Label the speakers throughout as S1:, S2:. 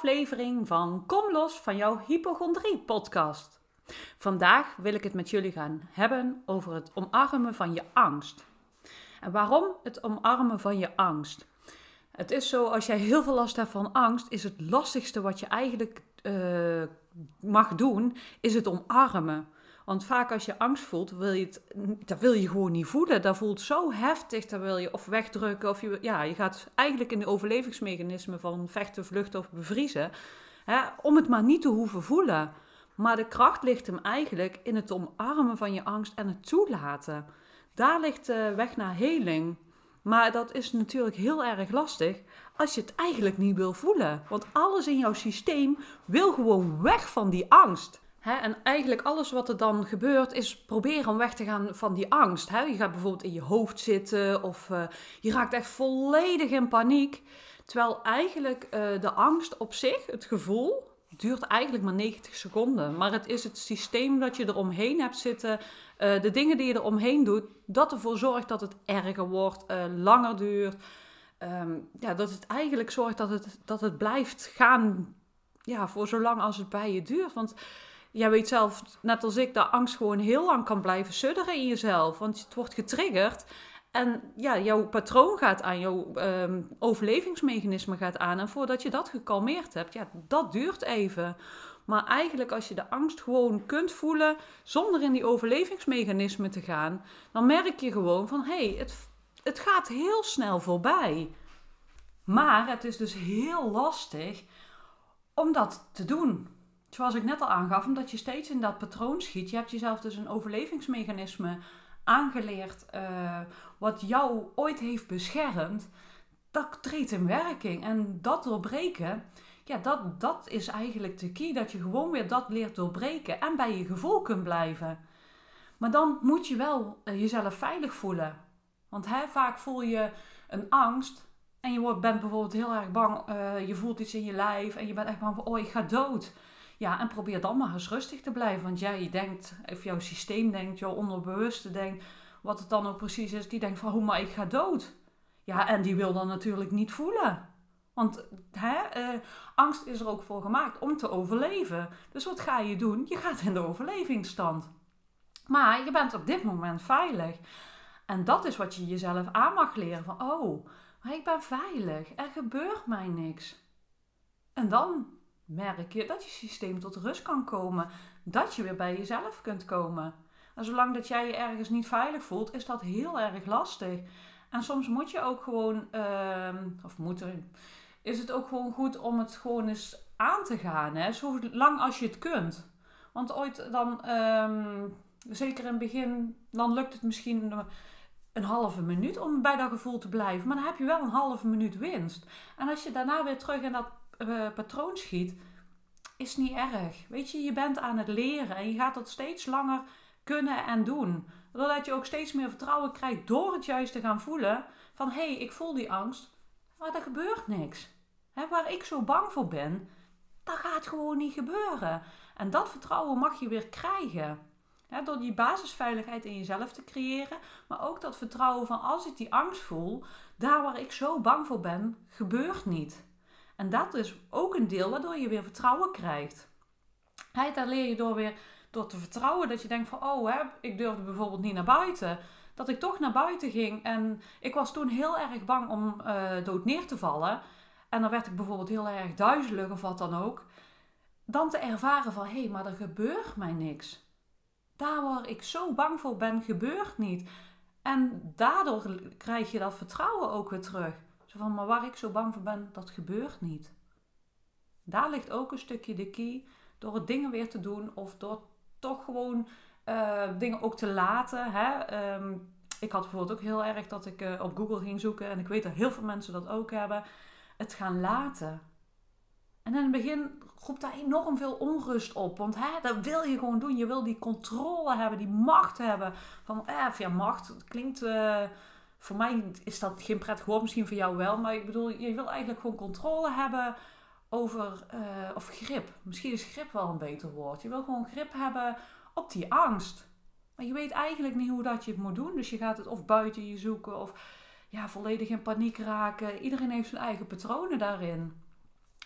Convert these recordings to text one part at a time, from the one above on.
S1: aflevering van Kom los van jouw hypochondrie podcast. Vandaag wil ik het met jullie gaan hebben over het omarmen van je angst. En waarom het omarmen van je angst? Het is zo, als jij heel veel last hebt van angst, is het lastigste wat je eigenlijk uh, mag doen, is het omarmen. Want vaak als je angst voelt, wil je het, dat wil je gewoon niet voelen. Dat voelt zo heftig, dat wil je of wegdrukken. Of je, ja, je gaat eigenlijk in de overlevingsmechanismen van vechten, vluchten of bevriezen. Hè, om het maar niet te hoeven voelen. Maar de kracht ligt hem eigenlijk in het omarmen van je angst en het toelaten. Daar ligt de weg naar heling. Maar dat is natuurlijk heel erg lastig als je het eigenlijk niet wil voelen. Want alles in jouw systeem wil gewoon weg van die angst en eigenlijk alles wat er dan gebeurt is proberen om weg te gaan van die angst. Je gaat bijvoorbeeld in je hoofd zitten of uh, je raakt echt volledig in paniek. Terwijl eigenlijk uh, de angst op zich, het gevoel, duurt eigenlijk maar 90 seconden. Maar het is het systeem dat je eromheen hebt zitten, uh, de dingen die je eromheen doet, dat ervoor zorgt dat het erger wordt, langer duurt. Um, ja, dat het eigenlijk zorgt dat het, dat het blijft gaan ja, voor zolang als het bij je duurt. Want jij weet zelf, net als ik, dat angst gewoon heel lang kan blijven sudderen in jezelf. Want het wordt getriggerd. En ja, jouw patroon gaat aan, jouw um, overlevingsmechanisme gaat aan. En voordat je dat gekalmeerd hebt, ja, dat duurt even. Maar eigenlijk als je de angst gewoon kunt voelen zonder in die overlevingsmechanismen te gaan, dan merk je gewoon van hé, hey, het, het gaat heel snel voorbij. Maar het is dus heel lastig om dat te doen zoals ik net al aangaf, omdat je steeds in dat patroon schiet. Je hebt jezelf dus een overlevingsmechanisme aangeleerd uh, wat jou ooit heeft beschermd. Dat treedt in werking. En dat doorbreken, ja, dat, dat is eigenlijk de key. Dat je gewoon weer dat leert doorbreken en bij je gevoel kunt blijven. Maar dan moet je wel uh, jezelf veilig voelen. Want vaak voel je een angst en je wordt, bent bijvoorbeeld heel erg bang. Uh, je voelt iets in je lijf en je bent echt bang van, oh, ik ga dood. Ja, en probeer dan maar eens rustig te blijven. Want jij denkt, of jouw systeem denkt, jouw onderbewuste denkt, wat het dan ook precies is, die denkt van, hoe maar ik ga dood. Ja, en die wil dan natuurlijk niet voelen. Want hè, eh, angst is er ook voor gemaakt om te overleven. Dus wat ga je doen? Je gaat in de overlevingsstand. Maar je bent op dit moment veilig. En dat is wat je jezelf aan mag leren. Van, oh, maar ik ben veilig. Er gebeurt mij niks. En dan merk je dat je systeem tot rust kan komen. Dat je weer bij jezelf kunt komen. En zolang dat jij je ergens niet veilig voelt, is dat heel erg lastig. En soms moet je ook gewoon, uh, of moet er, is het ook gewoon goed om het gewoon eens aan te gaan. Hè? Zo lang als je het kunt. Want ooit dan, ehm, zeker in het begin, dan lukt het misschien een halve minuut om bij dat gevoel te blijven. Maar dan heb je wel een halve minuut winst. En als je daarna weer terug in dat uh, patroon schiet, is niet erg. Weet je, je bent aan het leren en je gaat dat steeds langer kunnen en doen. Doordat je ook steeds meer vertrouwen krijgt door het juist te gaan voelen van hé, hey, ik voel die angst, maar er gebeurt niks. He, waar ik zo bang voor ben, dat gaat gewoon niet gebeuren. En dat vertrouwen mag je weer krijgen. door die basisveiligheid in jezelf te creëren, maar ook dat vertrouwen van als ik die angst voel, daar waar ik zo bang voor ben, gebeurt niet. En dat is ook een deel waardoor je weer vertrouwen krijgt. He, daar leer je door weer door te vertrouwen dat je denkt van oh, hè, ik durfde bijvoorbeeld niet naar buiten. Dat ik toch naar buiten ging en ik was toen heel erg bang om uh, dood neer te vallen. En dan werd ik bijvoorbeeld heel erg duizelig of wat dan ook. Dan te ervaren van hé, hey, maar er gebeurt mij niks. Daar waar ik zo bang voor ben, gebeurt niet. En daardoor krijg je dat vertrouwen ook weer terug. Van, maar waar ik zo bang voor ben, dat gebeurt niet. Daar ligt ook een stukje de key door het dingen weer te doen of door toch gewoon uh, dingen ook te laten. Hè? Um, ik had bijvoorbeeld ook heel erg dat ik uh, op Google ging zoeken en ik weet dat heel veel mensen dat ook hebben. Het gaan laten. En in het begin roept dat enorm veel onrust op. Want hè, dat wil je gewoon doen. Je wil die controle hebben, die macht hebben. Van, eh, ja, macht klinkt uh, voor mij is dat geen prettig woord, misschien voor jou wel. Maar ik bedoel, je wil eigenlijk gewoon controle hebben over, uh, of grip. Misschien is grip wel een beter woord. Je wil gewoon grip hebben op die angst. Maar je weet eigenlijk niet hoe dat je het moet doen. Dus je gaat het of buiten je zoeken of ja, volledig in paniek raken. Iedereen heeft zijn eigen patronen daarin.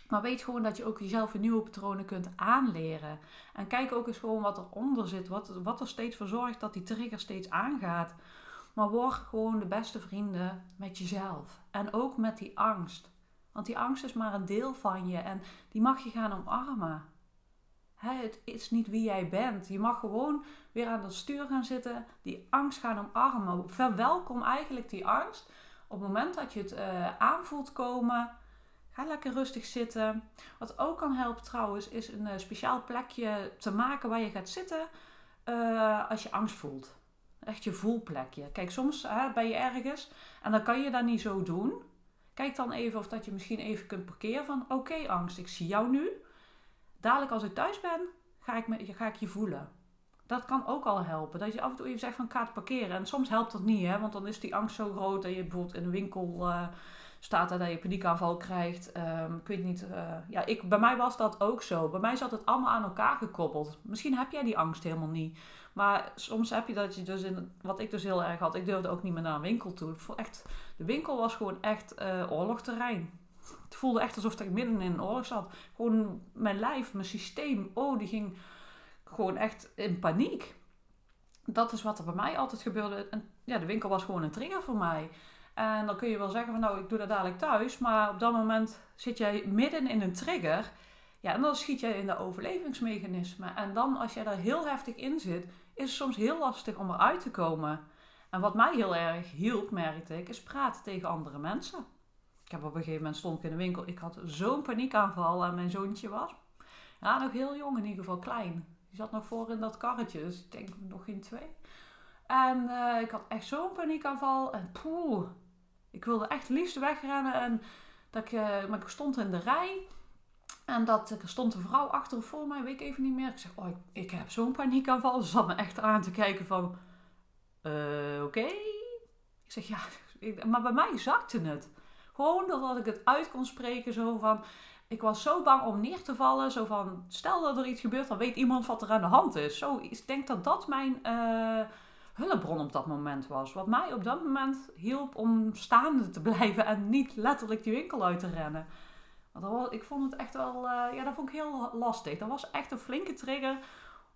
S1: Maar weet gewoon dat je ook jezelf weer nieuwe patronen kunt aanleren. En kijk ook eens gewoon wat eronder zit. Wat, wat er steeds voor zorgt dat die trigger steeds aangaat. Maar word gewoon de beste vrienden met jezelf. En ook met die angst. Want die angst is maar een deel van je. En die mag je gaan omarmen. het is niet wie jij bent. Je mag gewoon weer aan het stuur gaan zitten. Die angst gaan omarmen. Verwelkom eigenlijk die angst. Op het moment dat je het uh, aanvoelt komen Ga lekker rustig zitten. Wat ook kan helpen trouwens, is een eh, speciaal plekje te maken waar je gaat zitten uh, als je angst voelt. Echt je voelplekje. Kijk, soms hè, ben je ergens en dan kan je dat niet zo doen. Kijk dan even of dat je misschien even kunt parkeren van oké angst, ik zie jou nu. Dadelijk als ik thuis ben, ga ik, me, ga ik je voelen. Dat kan ook al helpen. Dat je af en toe even zegt van ik ga het parkeren. En soms helpt dat niet, hè, want dan is die angst zo groot dat je bijvoorbeeld in een winkel... Uh, staat er dat je paniekaanval krijgt. Um, ik weet niet. Uh, ja, ik, bij mij was dat ook zo. Bij mij zat het allemaal aan elkaar gekoppeld. Misschien heb jij die angst helemaal niet. Maar soms heb je dat je dus in. Wat ik dus heel erg had. Ik durfde ook niet meer naar een winkel toe. Echt, de winkel was gewoon echt uh, oorlogterrein. Het voelde echt alsof ik midden in een oorlog zat. Gewoon mijn lijf, mijn systeem. Oh, die ging gewoon echt in paniek. Dat is wat er bij mij altijd gebeurde. En ja, de winkel was gewoon een trigger voor mij. En dan kun je wel zeggen van nou, ik doe dat dadelijk thuis. Maar op dat moment zit jij midden in een trigger. Ja, en dan schiet jij in de overlevingsmechanisme. En dan als jij daar heel heftig in zit, is het soms heel lastig om eruit te komen. En wat mij heel erg hielp, merkte ik, is praten tegen andere mensen. Ik heb op een gegeven moment stond ik in de winkel. Ik had zo'n paniekaanval en mijn zoontje was. Ja, nog heel jong in ieder geval, klein. Die zat nog voor in dat karretje, dus ik denk nog geen twee. En uh, ik had echt zo'n paniekaanval. En poeh, ik wilde echt liefst wegrennen. En dat ik, uh, maar ik stond in de rij. En dat er stond een vrouw achter voor mij, weet ik even niet meer. Ik zeg, oh, ik, ik heb zo'n paniekaanval. Ze zat me echt aan te kijken van, uh, oké. Ik zeg, ja, maar bij mij zakte het. Gewoon dat ik het uit kon spreken, zo van... Ik was zo bang om neer te vallen. Zo van, stel dat er iets gebeurt, dan weet iemand wat er aan de hand is. Zo, ik denk dat dat mijn... Uh, hulpbron op dat moment was. Wat mij op dat moment hielp om staande te blijven en niet letterlijk die winkel uit te rennen. Want ik vond het echt wel, uh, ja, dat vond ik heel lastig. Dat was echt een flinke trigger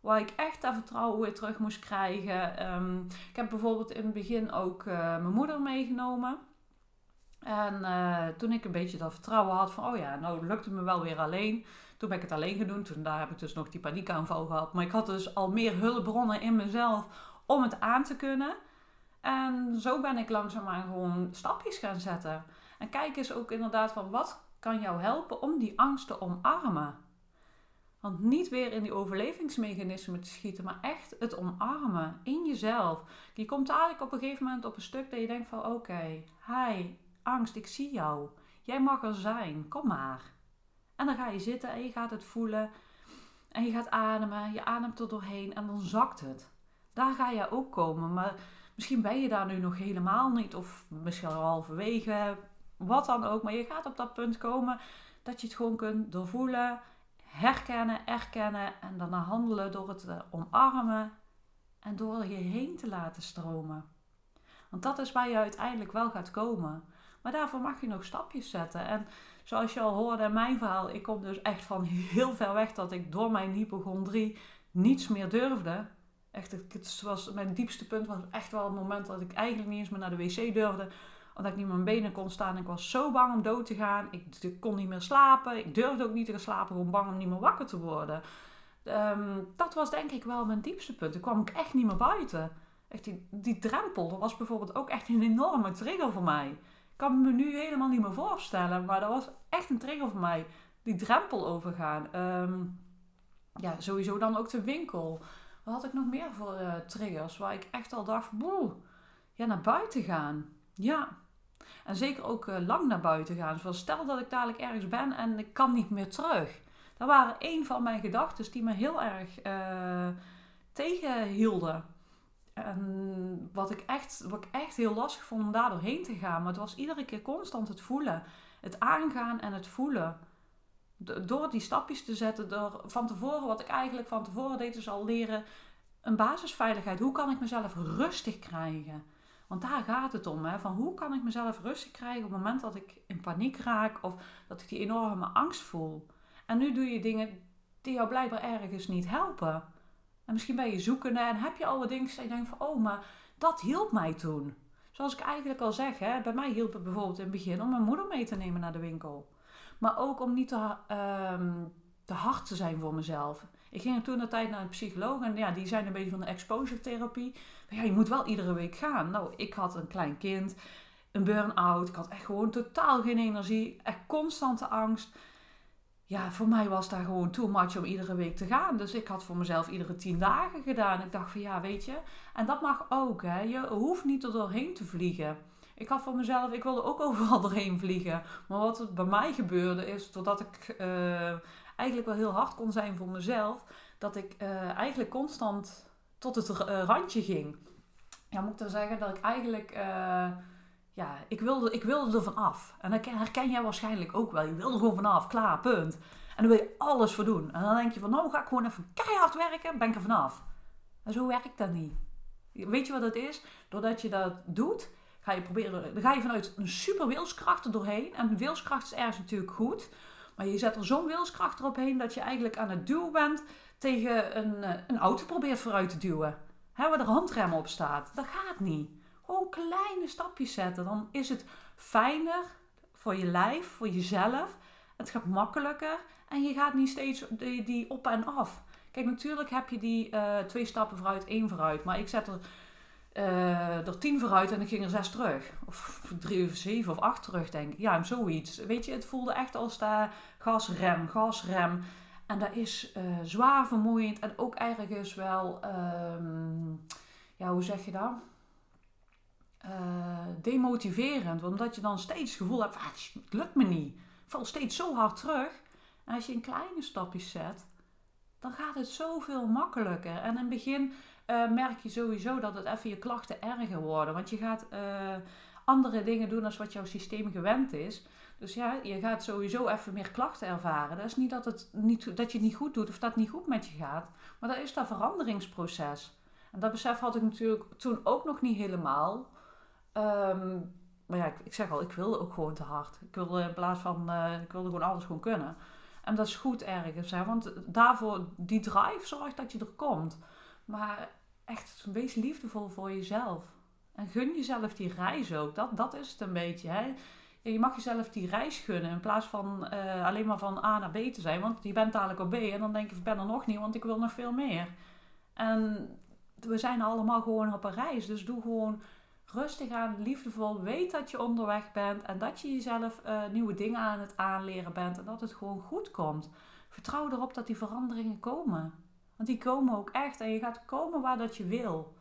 S1: waar ik echt dat vertrouwen weer terug moest krijgen. Um, ik heb bijvoorbeeld in het begin ook uh, mijn moeder meegenomen. En uh, toen ik een beetje dat vertrouwen had van, oh ja, nou lukt het me wel weer alleen. Toen ben ik het alleen gedaan. Toen daar heb ik dus nog die paniekaanval gehad. Maar ik had dus al meer hulpbronnen in mezelf om het aan te kunnen. En zo ben ik langzaamaan gewoon stapjes gaan zetten. En kijk eens ook inderdaad van wat kan jou helpen om die angst te omarmen. Want niet weer in die overlevingsmechanismen te schieten, maar echt het omarmen in jezelf. Je komt eigenlijk op een gegeven moment op een stuk dat je denkt van oké, hi, angst, ik zie jou. Jij mag er zijn, kom maar. En dan ga je zitten en je gaat het voelen. En je gaat ademen, je ademt er doorheen en dan zakt het. Daar ga je ook komen. Maar misschien ben je daar nu nog helemaal niet. Of misschien al halverwege. Wat dan ook. Maar je gaat op dat punt komen dat je het gewoon kunt doorvoelen. Herkennen, erkennen. En daarna handelen door het eh, omarmen. En door je heen te laten stromen. Want dat is waar je uiteindelijk wel gaat komen. Maar daarvoor mag je nog stapjes zetten. En zoals je al hoorde in mijn verhaal, ik kom dus echt van heel ver weg dat ik door mijn hypochondrie niets meer durfde. Echt, het was, mijn diepste punt was echt wel het moment dat ik eigenlijk niet eens meer naar de wc durfde. Omdat ik niet meer mijn benen kon staan. Ik was zo bang om dood te gaan. Ik, kon niet meer slapen. Ik durfde ook niet te gaan slapen. Gewoon bang om niet meer wakker te worden. Ehm, dat was denk ik wel mijn diepste punt. Toen kwam ik echt niet meer buiten. Echt die, die drempel, dat was bijvoorbeeld ook echt een enorme trigger voor mij. Ik kan me nu helemaal niet meer voorstellen. Maar dat was echt een trigger voor mij. Die drempel overgaan. Ehm, ja, sowieso dan ook de winkel. Wat had ik nog meer voor uh, triggers waar ik echt al dacht, boe, ja, naar buiten gaan. Ja. En zeker ook uh, lang naar buiten gaan. Stel dat ik dadelijk ergens ben en ik kan niet meer terug. Dat waren een van mijn gedachten die me heel erg uh, tegenhielden. En wat ik, echt, wat ik echt heel lastig vond om daar doorheen te gaan. Maar het was iedere keer constant het voelen. Het aangaan en het voelen door die stapjes te zetten, door van tevoren, wat ik eigenlijk van tevoren deed, is al leren een basisveiligheid. Hoe kan ik mezelf rustig krijgen? Want daar gaat het om. Hè? Van hoe kan ik mezelf rustig krijgen op het moment dat ik in paniek raak of dat ik die enorme angst voel. En nu doe je dingen die jou blijkbaar ergens niet helpen. En misschien ben je zoekende en heb je al wat dingen en je van, oh, maar dat hielp mij toen. Zoals ik eigenlijk al zeg, hè, bij mij hielp het bijvoorbeeld in het begin om mijn moeder mee te nemen naar de winkel. Maar ook om niet te, uh, te hard te zijn voor mezelf. Ik ging toen een tijd naar een psycholoog en ja, die zijn een beetje van de exposure therapie. Ja, je moet wel iedere week gaan. Nou, ik had een klein kind, een burn-out. Ik had echt gewoon totaal geen energie, echt constante angst ja, voor mij was daar gewoon too much om iedere week te gaan. Dus ik had voor mezelf iedere tien dagen gedaan. Ik dacht van ja, weet je. En dat mag ook. Hè. Je hoeft niet er doorheen te vliegen. Ik had voor mezelf, ik wilde ook overal doorheen vliegen. Maar wat er bij mij gebeurde is, doordat ik uh, eigenlijk wel heel hard kon zijn voor mezelf, dat ik uh, eigenlijk constant tot het uh, randje ging. Ja, moet ik dan zeggen dat ik eigenlijk ja, ik wilde, ik wilde er vanaf. En dat herken jij waarschijnlijk ook wel. Je wilde er gewoon vanaf, klaar, punt. En dan wil je alles voor doen. En dan denk je van, nou ga ik gewoon even keihard werken, ben ik er vanaf. En zo werkt dat niet. Weet je wat dat is? Doordat je dat doet, ga je proberen, dan ga je vanuit een super wilskracht er doorheen. En wilskracht is ergens natuurlijk goed. Maar je zet er zo'n wilskracht erop heen dat je eigenlijk aan het duwen bent tegen een, eh, een auto probeert vooruit te duwen. Hè, waar de handrem op staat. Dat gaat niet. Gewoon kleine stapjes zetten. Dan is het fijner voor je lijf, voor jezelf. Het gaat makkelijker en je gaat niet steeds die, die op en af. Kijk, natuurlijk heb je die uh, twee stappen vooruit, één vooruit. Maar ik zet er, uh, er tien vooruit en ik ging er zes terug. Of drie of zeven of acht terug, denk ik. Ja, zoiets. Weet je, het voelde echt als daar gasrem, gasrem. En dat is uh, zwaar vermoeiend en ook ergens wel, um, ja, hoe zeg je dat? uh, demotiverend. Omdat je dan steeds het gevoel hebt, ah, het lukt me niet. Ik val steeds zo hard terug. En als je een kleine stapjes zet, dan gaat het zoveel makkelijker. En in het begin uh, merk je sowieso dat het even je klachten erger worden. Want je gaat uh, andere dingen doen dan wat jouw systeem gewend is. Dus ja, je gaat sowieso even meer klachten ervaren. Dat is niet dat, het niet, dat je het niet goed doet of dat het niet goed met je gaat. Maar dat is dat veranderingsproces. En dat besef had ik natuurlijk toen ook nog niet helemaal. Ehm, maar ja, ik, zeg al, ik wilde ook gewoon te hard. Ik wilde in plaats van, uh, ik wilde gewoon alles gewoon kunnen. En dat is goed ergens, hè, want daarvoor, die drive zorgt dat je er komt. Maar echt, wees liefdevol voor jezelf. En gun jezelf die reis ook. Dat, dat is het een beetje, hè. Je mag jezelf die reis gunnen in plaats van uh, alleen maar van A naar B te zijn. Want je bent dadelijk op B en dan denk je, ik ben er nog niet, want ik wil nog veel meer. En we zijn allemaal gewoon op een reis. Dus doe gewoon rustig aan, liefdevol. Weet dat je onderweg bent en dat je jezelf uh, nieuwe dingen aan het aanleren bent en dat het gewoon goed komt. Vertrouw erop dat die veranderingen komen. Want die komen ook echt en je gaat komen waar dat je wil.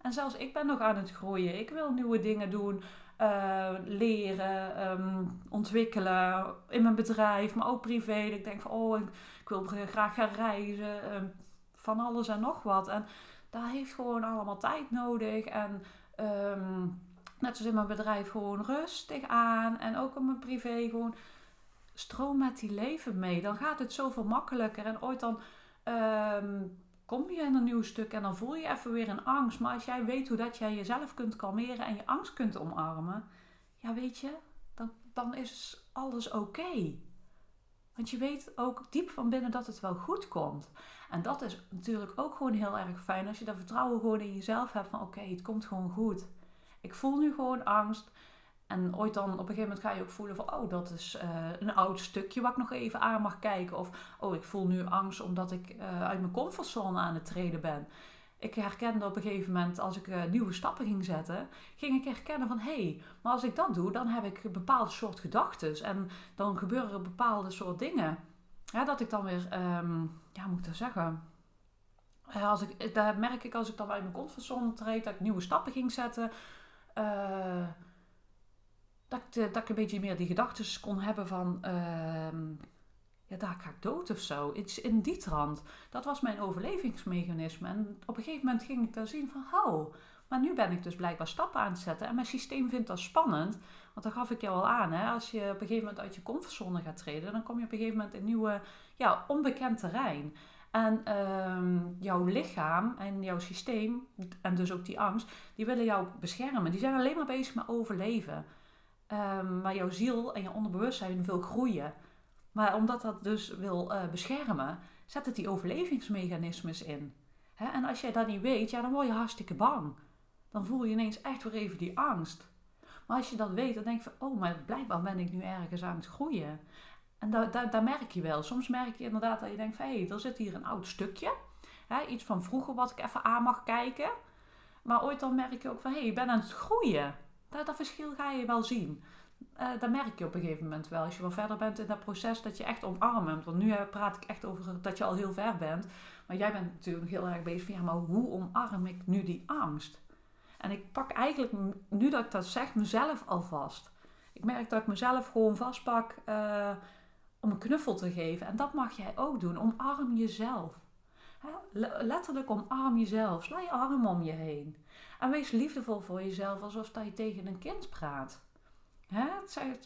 S1: En zelfs ik ben nog aan het groeien. Ik wil nieuwe dingen doen, uh, leren, um, ontwikkelen in mijn bedrijf, maar ook privé. Ik denk van, oh, ik, ik wil graag gaan reizen, um, van alles en nog wat. En dat heeft gewoon allemaal tijd nodig. En um, net zoals in mijn bedrijf gewoon rustig aan. En ook in mijn privé gewoon stroom met die leven mee. Dan gaat het zoveel makkelijker. En ooit dan um, kom je in een nieuw stuk en dan voel je even weer een angst. Maar als jij weet hoe dat jij jezelf kunt kalmeren en je angst kunt omarmen. Ja, weet je, dan, dan is alles oké. Want je weet ook diep van binnen dat het wel goed komt. En dat is natuurlijk ook gewoon heel erg fijn als je dat vertrouwen gewoon in jezelf hebt van oké, het komt gewoon goed. Ik voel nu gewoon angst. En ooit dan op een gegeven moment ga je ook voelen van oh, dat is uh, een oud stukje wat ik nog even aan mag kijken. Of oh, ik voel nu angst omdat ik uh, uit mijn comfortzone aan het treden ben ik herkende op een gegeven moment, als ik uh, nieuwe stappen ging zetten, ging ik herkennen van hé, hey, maar als ik dat doe, dan heb ik een bepaald soort gedachten en dan gebeuren er bepaalde soort dingen. Dat ik dan weer, um, ja, moet ik dat zeggen? Als ik, dat merk ik als ik dan uit mijn comfortzone treed, dat ik nieuwe stappen ging zetten. Dat, ik, dat een beetje meer die gedachten kon hebben van ehm, ja, daar ga ik dood of zo. Iets in die trant. Dat was mijn overlevingsmechanisme. En op een gegeven moment ging ik dan zien van, oh, maar nu ben ik dus blijkbaar stappen aan het zetten. En mijn systeem vindt dat spannend. Want dat gaf ik jou al aan. Hè? Als je op een gegeven moment uit je comfortzone gaat treden, dan kom je op een gegeven moment in nieuwe, ja, onbekend terrein. En ehm, jouw lichaam en jouw systeem, en dus ook die angst, die willen jou beschermen. Die zijn alleen maar bezig met overleven. Um, maar jouw ziel en je onderbewustzijn wil groeien. Maar omdat dat dus wil uh, beschermen, zet het die overlevingsmechanismes in. En als jij dat niet weet, ja, dan word je hartstikke bang. Dan voel je ineens echt weer even die angst. Maar als je dat weet, dan denk je van, oh, maar blijkbaar ben ik nu ergens aan het groeien. En daar da, merk je wel. Soms merk je inderdaad dat je denkt van, hé, hey, er zit hier een oud stukje. Iets van vroeger wat ik even aan mag kijken. Maar ooit dan merk je ook van, hé, hey, ik ben aan het groeien. Dat, dat verschil ga je wel zien. Uh, dat merk je op een gegeven moment wel. Als je wel verder bent in dat proces, dat je echt omarmt. Want nu praat ik echt over dat je al heel ver bent. Maar jij bent natuurlijk heel erg bezig van, ja, maar hoe omarm ik nu die angst? En ik pak eigenlijk, nu dat ik dat zeg, mezelf al vast. Ik merk dat ik mezelf gewoon vastpak uh, om een knuffel te geven. En dat mag jij ook doen. Omarm jezelf. Letterlijk omarm jezelf. Sla je arm om je heen. En wees liefdevol voor jezelf, alsof dat je tegen een kind praat. Hè?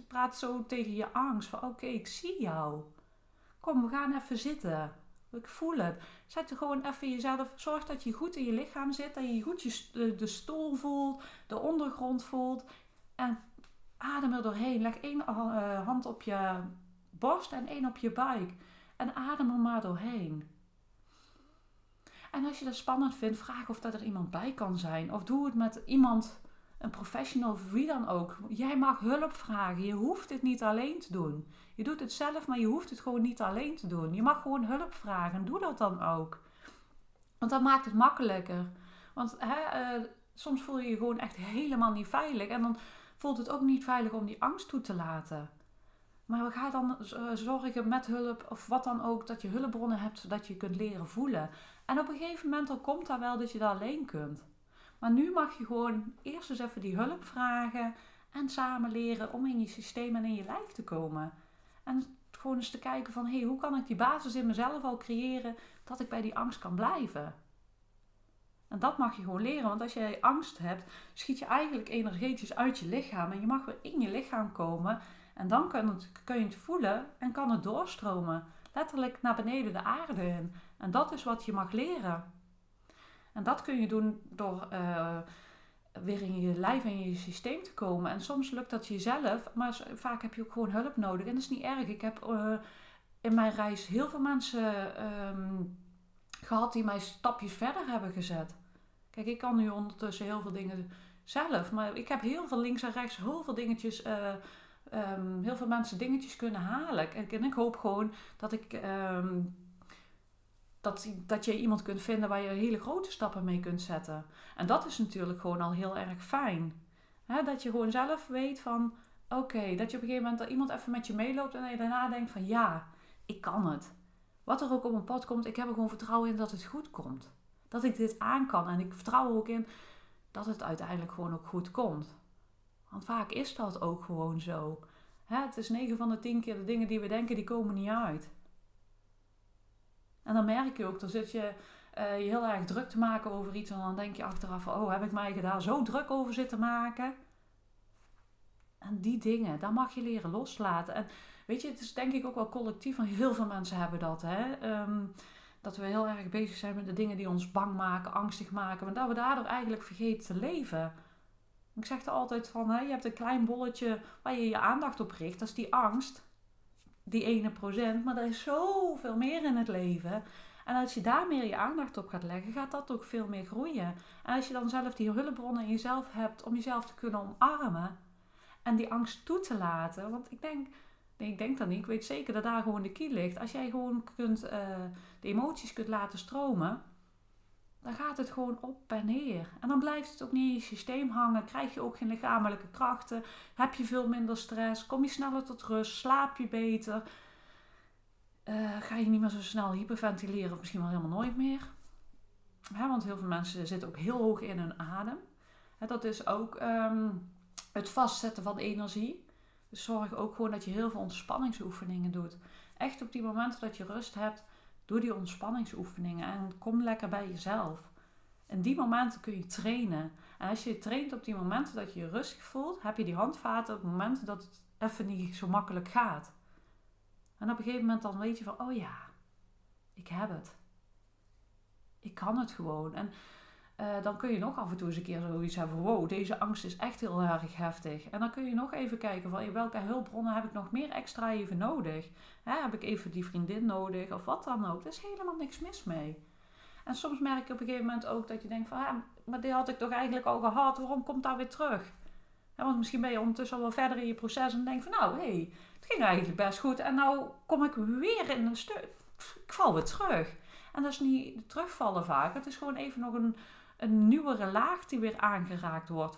S1: Praat zo tegen je angst van oké, ik zie jou. Kom, we gaan even zitten. Ik voel het. Zet er gewoon even jezelf. Zorg dat je goed in je lichaam zit. Dat je goed je, de stoel voelt. De ondergrond voelt. En adem er doorheen. Leg één uh, hand op je borst en één op je buik. En adem er maar doorheen. En als je dat spannend vindt, vraag of dat er iemand bij kan zijn. Of doe het met iemand, een professional of wie dan ook. Jij mag hulp vragen. Je hoeft het niet alleen te doen. Je doet het zelf, maar je hoeft het gewoon niet alleen te doen. Je mag gewoon hulp vragen. Doe dat dan ook. Want dat maakt het makkelijker. Want hè, uh, soms voel je je gewoon echt helemaal niet veilig. En dan voelt het ook niet veilig om die angst toe te laten. Maar we gaan dan eh, zorgen met hulp of wat dan ook, dat je hulpbronnen hebt zodat je kunt leren voelen. En op een gegeven moment dan komt dat wel dat je dat alleen kunt. Maar nu mag je gewoon eerst eens even die hulp vragen en samen leren om in je systeem en in je lijf te komen. En gewoon eens te kijken van, hé, hey, hoe kan ik die basis in mezelf al creëren dat ik bij die angst kan blijven? En dat mag je gewoon leren, want als jij angst hebt, schiet je eigenlijk energetisch uit je lichaam en je mag weer in je lichaam komen en dan het, kun je het voelen en kan het doorstromen. Letterlijk naar beneden de aarde in. En dat is wat je mag leren. En dat kun je doen door uh, weer in je lijf en in je systeem te komen. En soms lukt dat jezelf, maar vaak heb je ook gewoon hulp nodig. En dat is niet erg. Ik heb uh, in mijn reis heel veel mensen um, gehad die mij stapjes verder hebben gezet. Kijk, ik kan nu ondertussen heel veel dingen zelf, maar ik heb heel veel links en rechts, heel veel dingetjes. Uh, um, heel veel mensen dingetjes kunnen halen. En, en ik hoop gewoon dat ik. Um, dat, dat je iemand kunt vinden waar je hele grote stappen mee kunt zetten. En dat is natuurlijk gewoon al heel erg fijn. dat je gewoon zelf weet van, oké, dat je op een gegeven moment dat iemand even met je meeloopt en je daarna denkt van, ja, ik kan het. Wat er ook op mijn pad komt, ik heb er gewoon vertrouwen in dat het goed komt. Dat ik dit aan kan en ik vertrouw er ook in dat het uiteindelijk gewoon ook goed komt. Want vaak is dat ook gewoon zo. het is 9 van de 10 keer de dingen die we denken, die komen niet uit. En dan merk je ook, dan zit je uh, je heel erg druk te maken over iets. En dan denk je achteraf van, oh, heb ik mij daar zo druk over zitten maken? En die dingen, daar mag je leren loslaten. En weet je, het is denk ik ook wel collectief, want heel veel mensen hebben dat. Hè? Ehm, dat we heel erg bezig zijn met de dingen die ons bang maken, angstig maken. Maar dat we daardoor eigenlijk vergeten te leven. Ik zeg er altijd van, hè, je hebt een klein bolletje waar je je aandacht op richt. Dat is die angst. Die ene procent. Maar er is zoveel meer in het leven. En als je daar meer je aandacht op gaat leggen, gaat dat ook veel meer groeien. En als je dan zelf die hulpbronnen in jezelf hebt om jezelf te kunnen omarmen. En die angst toe te laten. Want ik denk, nee, ik denk dat niet. Ik weet zeker dat daar gewoon de key ligt. Als jij gewoon kunt, uh, de emoties kunt laten stromen dan gaat het gewoon op en neer. En dan blijft het ook niet in je systeem hangen. Krijg je ook geen lichamelijke krachten. Heb je veel minder stress. Kom je sneller tot rust. Slaap je beter. Uh, ga je niet meer zo snel hyperventileren. Of misschien wel helemaal nooit meer. want heel veel mensen zitten ook heel hoog in hun adem. dat is ook ehm, het vastzetten van energie. Dus zorg ook gewoon dat je heel veel ontspanningsoefeningen doet. Echt op die momenten dat je rust hebt Doe die ontspanningsoefeningen en kom lekker bij jezelf. In die momenten kun je trainen. En als je traint op die momenten dat je je rustig voelt, heb je die handvaten op momenten dat het even niet zo makkelijk gaat. En op een gegeven moment dan weet je van, oh ja, ik heb het. Ik kan het gewoon. En eh, dan kun je nog af en toe eens een keer zoiets hebben wow, deze angst is echt heel erg heftig. En dan kun je nog even kijken van welke hulpbronnen heb ik nog meer extra even nodig. Hè, heb ik even die vriendin nodig of wat dan ook. Er is helemaal niks mis mee. En soms merk je op een gegeven moment ook dat je denkt van, ja, maar die had ik toch eigenlijk al gehad, waarom komt dat weer terug? want misschien ben je ondertussen al wel verder in je proces en denk van, nou, hé, hey, het ging eigenlijk best goed en nou kom ik weer in een stuk, ik val weer terug. En dat is niet terugvallen vaak, het is gewoon even nog een, een nieuwere laag die weer aangeraakt wordt.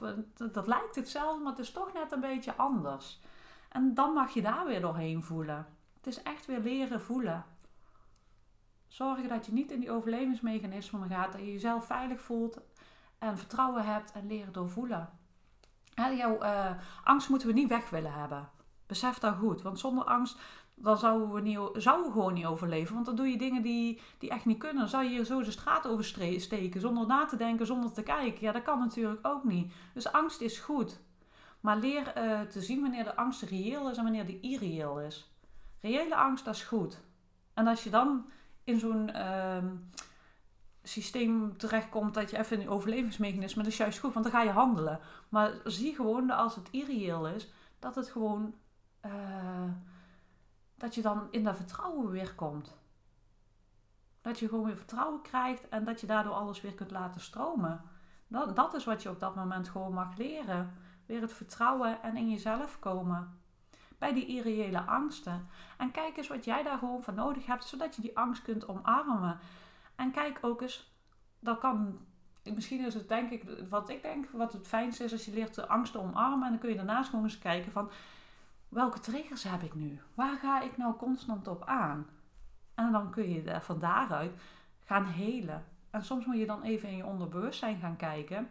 S1: Dat, lijkt hetzelfde, maar het is toch net een beetje anders. En dan mag je daar weer doorheen voelen. Het is echt weer leren voelen. Zorgen dat je niet in die overlevingsmechanismen gaat, dat je jezelf veilig voelt en vertrouwen hebt en leren doorvoelen. Jouw uh, angst moeten we niet weg willen hebben. Besef dat goed, want zonder angst dan zouden we, niet, zouden gewoon niet overleven. Want dan doe je dingen die, die echt niet kunnen. Dan zou je hier zo de straat oversteken zonder na te denken, zonder te kijken. Ja, dat kan natuurlijk ook niet. Dus angst is goed. Maar leer uh, te zien wanneer de angst reëel is en wanneer die irreëel is. Reële angst, dat is goed. En als je dan in zo'n uh, systeem terechtkomt dat je even in overlevingsmechanisme, dat is juist goed, want dan ga je handelen. Maar zie gewoon als het irreëel is, dat het gewoon. Uh, dat je dan in dat vertrouwen weer komt. Dat je gewoon weer vertrouwen krijgt en dat je daardoor alles weer kunt laten stromen. Dat, dat is wat je op dat moment gewoon mag leren. Weer het vertrouwen en in jezelf komen. Bij die irreële angsten. En kijk eens wat jij daar gewoon van nodig hebt, zodat je die angst kunt omarmen. En kijk ook eens, dat kan misschien is het denk ik, wat ik denk, wat het fijnste is als je leert de angst te omarmen. En dan kun je daarnaast gewoon eens kijken van, welke triggers heb ik nu? Waar ga ik nou constant op aan? En dan kun je van daaruit gaan helen. En soms moet je dan even in je onderbewustzijn gaan kijken.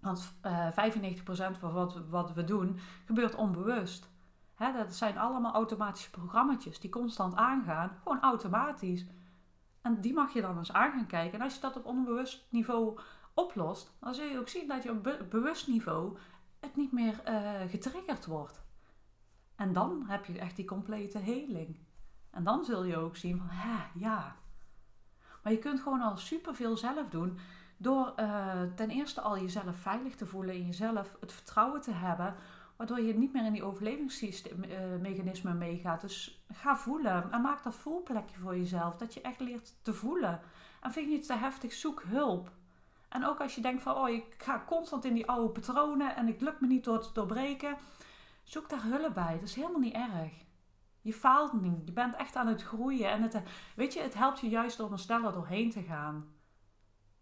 S1: Want uh, eh, 95% van wat, wat we doen gebeurt onbewust. Hè, dat zijn allemaal automatische programma's die constant aangaan. Gewoon automatisch. En die mag je dan eens aan gaan kijken. En als je dat op onbewust niveau oplost, dan zul je ook zien dat je op bewust niveau het niet meer uh, getriggerd wordt. En dan heb je echt die complete heling. En dan zul je ook zien van, hè, ja. Maar je kunt gewoon al superveel zelf doen door uh, ten eerste al jezelf veilig te voelen in jezelf, het vertrouwen te hebben, waardoor je niet meer in die overlevingsmechanismen meegaat. Dus ga voelen en maak dat voelplekje voor jezelf, dat je echt leert te voelen. En vind je het te heftig, zoek hulp. En ook als je denkt van, oh, ik ga constant in die oude patronen en ik lukt me niet door te doorbreken Zoek daar hulp bij. Dat is helemaal niet erg. Je faalt niet. Je bent echt aan het groeien. En het, weet je, het helpt je juist om er sneller doorheen te gaan.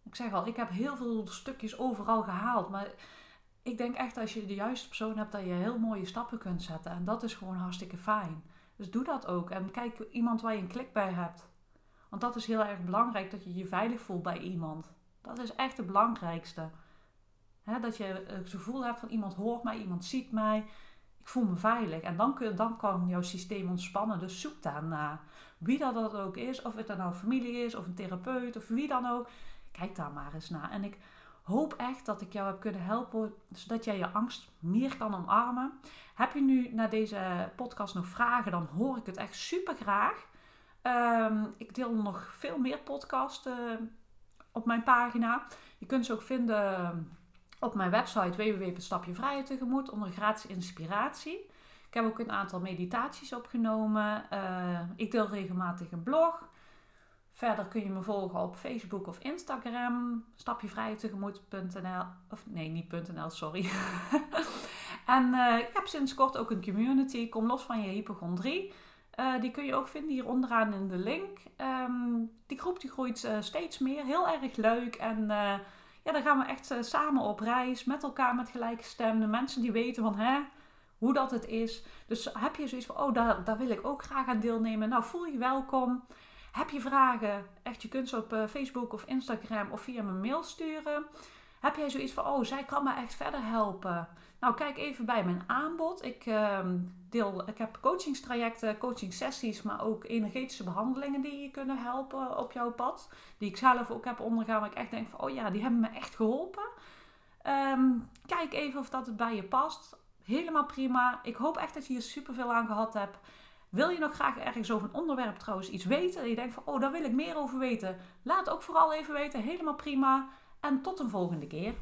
S1: Ik zeg al, ik heb heel veel stukjes overal gehaald. Maar ik denk echt als je de juiste persoon hebt, dat je heel mooie stappen kunt zetten. En dat is gewoon hartstikke fijn. Dus doe dat ook. En kijk iemand waar je een klik bij hebt. Want dat is heel erg belangrijk, dat je je veilig voelt bij iemand. Dat is echt het belangrijkste. dat je het gevoel hebt van iemand hoort mij, iemand ziet mij voel me veilig. En dan, kun, dan kan jouw systeem ontspannen. Dus zoek daarna. Wie dat, dat ook is. Of het dan nou familie is of een therapeut of wie dan ook. Kijk daar maar eens naar. En ik hoop echt dat ik jou heb kunnen helpen. Zodat jij je angst meer kan omarmen. Heb je nu naar deze podcast nog vragen? Dan hoor ik het echt super graag. Ehm, ik deel nog veel meer podcasts uh, op mijn pagina. Je kunt ze ook vinden op mijn website www.stapjevrijheid onder gratis inspiratie. Ik heb ook een aantal meditaties opgenomen. Uh, ik deel regelmatig een blog. Verder kun je me volgen op Facebook of Instagram. Stapjevrijheidtegemoet.nl Of nee, niet .nl, sorry. en uh, ik heb sinds kort ook een community. Kom los van je hypochondrie. Uh, die kun je ook vinden hier onderaan in de link. Um, die groep die groeit steeds meer. Heel erg leuk en ja, dan gaan we echt eh, samen op reis met elkaar met gelijkgestemde mensen die weten van hè, hoe dat het is. Dus heb je zoiets van, oh, daar, daar wil ik ook graag aan deelnemen. Nou, voel je welkom. Heb je vragen? Echt, je kunt ze op uh, Facebook of Instagram of via mijn mail sturen. Heb jij zoiets van, oh, zij kan me echt verder helpen? Nou, kijk even bij mijn aanbod. Ik, uh, deel, ik heb coachingstrajecten, coachingsessies, maar ook energetische behandelingen die je kunnen helpen op jouw pad. Die ik zelf ook heb ondergaan, waar ik echt denk van, oh ja, die hebben me echt geholpen. Um, kijk even of dat het bij je past. Helemaal prima. Ik hoop echt dat je hier super veel aan gehad hebt. Wil je nog graag ergens over een onderwerp trouwens iets weten? En je denkt van, oh, daar wil ik meer over weten. Laat ook vooral even weten. Helemaal prima. En tot een volgende keer.